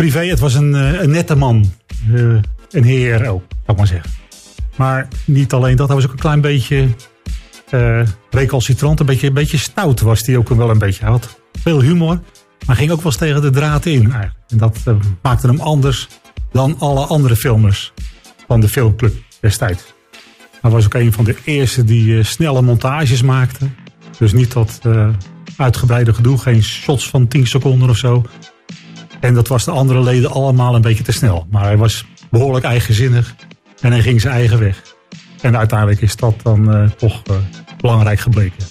privé, het was een, eh, een nette man. Eh, een heer ook, zou ik maar zeggen. Maar niet alleen dat, hij was ook een klein beetje eh recalcitrant. Een beetje, een beetje stout was hij ook wel een beetje. Hij had veel humor, maar ging ook wel eens tegen de draad in eigenlijk. En dat maakte hem anders dan alle andere filmers van de filmclub destijds. Hij was ook een van de eerste die snelle montages maakte. Dus niet dat uitgebreide gedoe, geen shots van 10 seconden of zo. En dat was de andere leden allemaal een beetje te snel. Maar hij was behoorlijk eigenzinnig en hij ging zijn eigen weg. En uiteindelijk is dat dan eh, toch eh, belangrijk gebleken.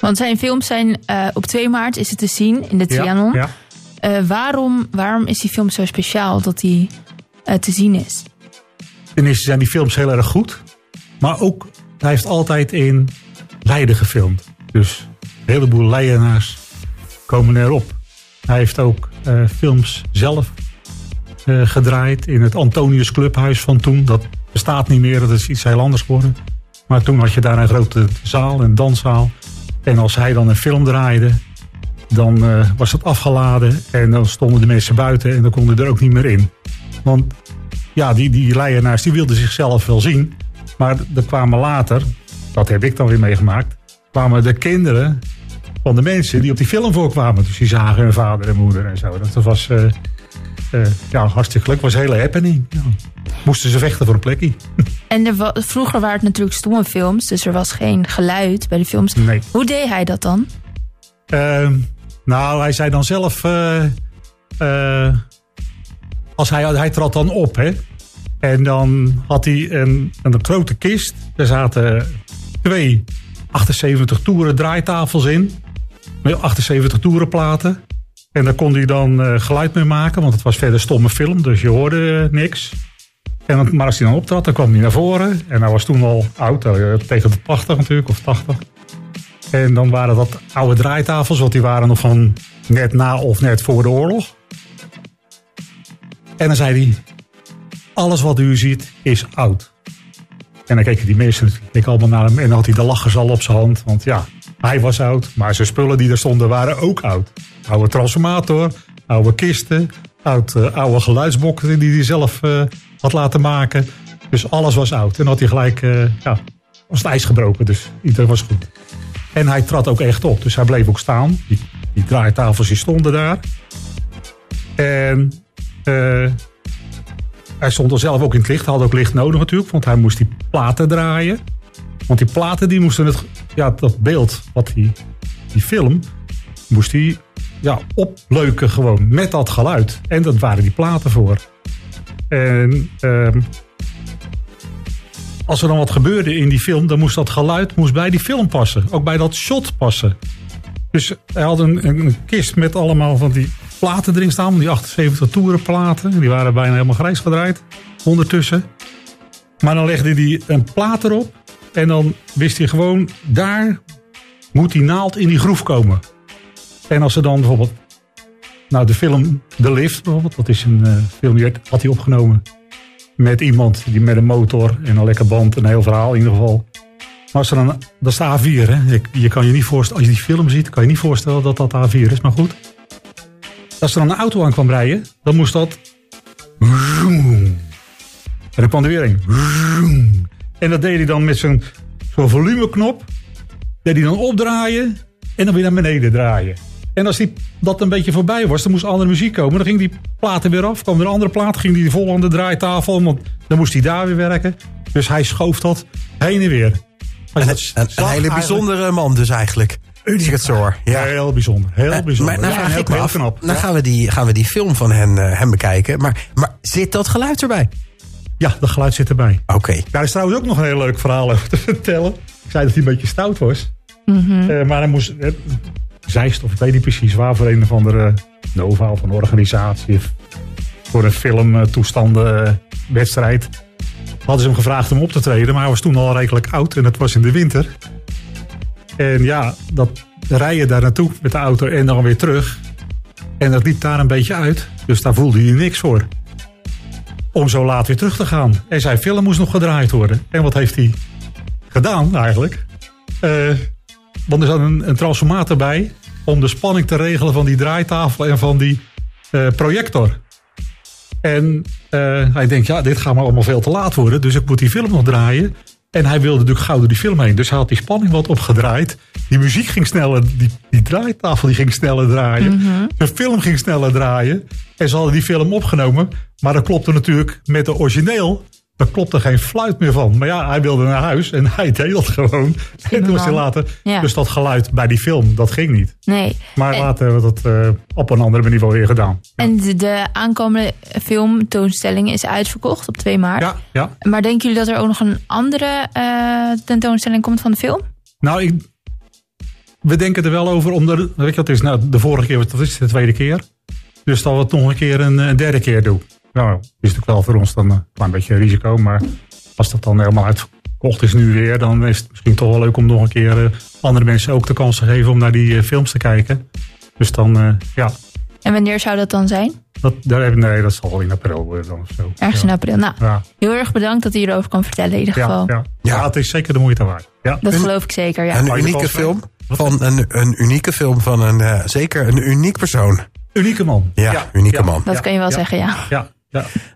Want zijn films zijn eh, op 2 maart is het te zien in de Trianon. Ja, waarom, waarom is die film zo speciaal dat die te zien is? Ten eerste zijn die films heel erg goed. Maar ook, hij heeft altijd in Leiden gefilmd. Dus een heleboel Leidenaars komen erop. Hij heeft ook films zelf eh, gedraaid in het Antonius Clubhuis van toen. Dat bestaat niet meer, dat is iets heel anders geworden. Maar toen had je daar een grote zaal, een danszaal. En als hij dan een film draaide, dan eh, was het afgeladen. En dan stonden de mensen buiten en dan konden er ook niet meer in. Want ja, die, die Leidenaars die wilden zichzelf wel zien. Maar er kwamen later, dat heb ik dan weer meegemaakt, kwamen de kinderen van de mensen die op die film voorkwamen. Dus die zagen hun vader en moeder en zo. Dat was eh, eh, ja, hartstikke leuk. was een hele happening. Ja. Moesten ze vechten voor een plekje? En er wa- vroeger waren het natuurlijk stomme films, dus er was geen geluid bij de films. Nee. Hoe deed hij dat dan? Ehm, nou, hij zei dan zelf. eh, als hij, hij trad dan op, hè. En dan had hij een, een grote kist. Er zaten twee 78 toeren draaitafels in. Met 78 toerenplaten. En daar kon hij dan eh, geluid mee maken, want het was verder stomme film, dus je hoorde eh, niks. En maar als hij dan optrad, dan kwam hij naar voren. En hij was toen al oud, eh, tegen de 80 natuurlijk, of 80. En dan waren dat oude draaitafels, want die waren nog van net na of net voor de oorlog. En dan zei hij, alles wat u ziet is oud. En dan keken die mensen natuurlijk allemaal naar hem en dan had hij de lachers al op zijn hand. Want ja, hij was oud, maar zijn spullen die er stonden waren ook oud. Oude transformator, oude kisten, oud, eh, oude geluidsbokken die hij zelf eh, had laten maken. Dus alles was oud. En had hij gelijk, eh, ja, was het ijs gebroken, dus iedereen was goed. En hij trad ook echt op. Dus hij bleef ook staan. Die, die draaitafels die stonden daar. En hij stond er zelf ook in het licht. Hij had ook licht nodig natuurlijk. Want hij moest die platen draaien. Want die platen die moesten het... Ja, dat beeld, wat die, die film... Moest hij ja, opleuken gewoon. Met dat geluid. En dat waren die platen voor. En... ehm, als er dan wat gebeurde in die film, dan moest dat geluid moest bij die film passen. Ook bij dat shot passen. Dus hij had een, kist met allemaal van die platen erin staan. Die 78 toeren platen. Die waren bijna helemaal grijs gedraaid. Ondertussen. Maar dan legde hij een plaat erop. En dan wist hij gewoon, daar moet die naald in die groef komen. En als er dan bijvoorbeeld... Nou, de film The Lift bijvoorbeeld. Dat is een eh, film die had hij opgenomen met iemand die met een motor en een lekker band, een heel verhaal in ieder geval. Maar als er dan, dat is de A4, hè? Je, je kan je niet voorstellen, als je die film ziet, kan je niet voorstellen dat dat A4 is, maar goed. Als er dan een auto aan kwam rijden, dan moest dat. En dan kwam er weer een. En dat deed hij dan met zo'n zo'n volumeknop. Deed hij dan opdraaien en dan weer naar beneden draaien. En als die, dat een beetje voorbij was, dan moest andere muziek komen. Dan ging die platen weer af. kwam er een andere plaat, ging die vol aan de draaitafel. Want dan moest hij daar weer werken. Dus hij schoof dat heen en weer. Een, een, hele eigenlijk- bijzondere man dus eigenlijk. Het hoor. Ja. Heel bijzonder. Heel Eh, bijzonder. Maar nou Ja, heel, knap. nou gaan we, die, gaan we die film van hen, eh, hem bekijken. Maar, maar zit dat geluid erbij? Ja, dat geluid zit erbij. Oké. Daar is trouwens ook nog een heel leuk verhaal over te vertellen. Ik zei dat hij een beetje stout was. Eh, maar hij moest... eh, Zeist, of ik weet niet precies waar, voor een of andere Nova of een organisatie. Voor een filmtoestanden Hadden ze hem gevraagd om op te treden. Maar hij was toen al redelijk oud en het was in de winter. En ja, dat rijden daar naartoe met de auto en dan weer terug. En dat liep daar een beetje uit. Dus daar voelde hij niks voor om zo laat weer terug te gaan. En zijn film moest nog gedraaid worden. En wat heeft hij gedaan eigenlijk? Eh, want er zat een, een transformator bij om de spanning te regelen van die draaitafel en van die eh, projector. En eh, hij denkt, ja, dit gaat maar allemaal veel te laat worden. Dus ik moet die film nog draaien. En hij wilde natuurlijk gauw door die film heen. Dus hij had die spanning wat opgedraaid. Die muziek ging sneller, die, die draaitafel die ging sneller draaien. De film ging sneller draaien. En ze hadden die film opgenomen. Maar dat klopte natuurlijk met de origineel. Daar klopte geen fluit meer van. Maar ja, hij wilde naar huis en hij deed dat gewoon. En toen was hij later. Ja. Dus dat geluid bij die film, dat ging niet. Nee. Maar En- later hebben we dat eh, op een andere manier wel weer gedaan. En de, de aankomende filmtoonstelling is uitverkocht op 2 maart. Ja, ja. Maar denken jullie dat er ook nog een andere eh, tentoonstelling komt van de film? Nou, ik, we denken er wel over om de, weet je wat het is, nou, de vorige keer was dat is de tweede keer. Dus dat we het nog een keer een, derde keer doen. Nou, is natuurlijk wel voor ons dan een klein beetje risico, maar als dat dan helemaal uitverkocht is nu weer, dan is het misschien toch wel leuk om nog een keer eh, andere mensen ook de kans te geven om naar die eh, films te kijken. Dus dan, eh, ja, En wanneer zou dat dan zijn? dat, daar nee, dat zal wel in april worden dan of zo. Ergens ja. in april. Nou, Ja, heel erg bedankt dat u hierover kan vertellen in ieder geval. ja. Ja. ja, het is zeker de moeite waard. Ja. Dat geloof ik zeker, ja. Een unieke film? Van een, een unieke film van een eh, zeker een uniek persoon. Unieke man. Ja, unieke man. Dat kan je wel ja, zeggen, ja. Ja, ja.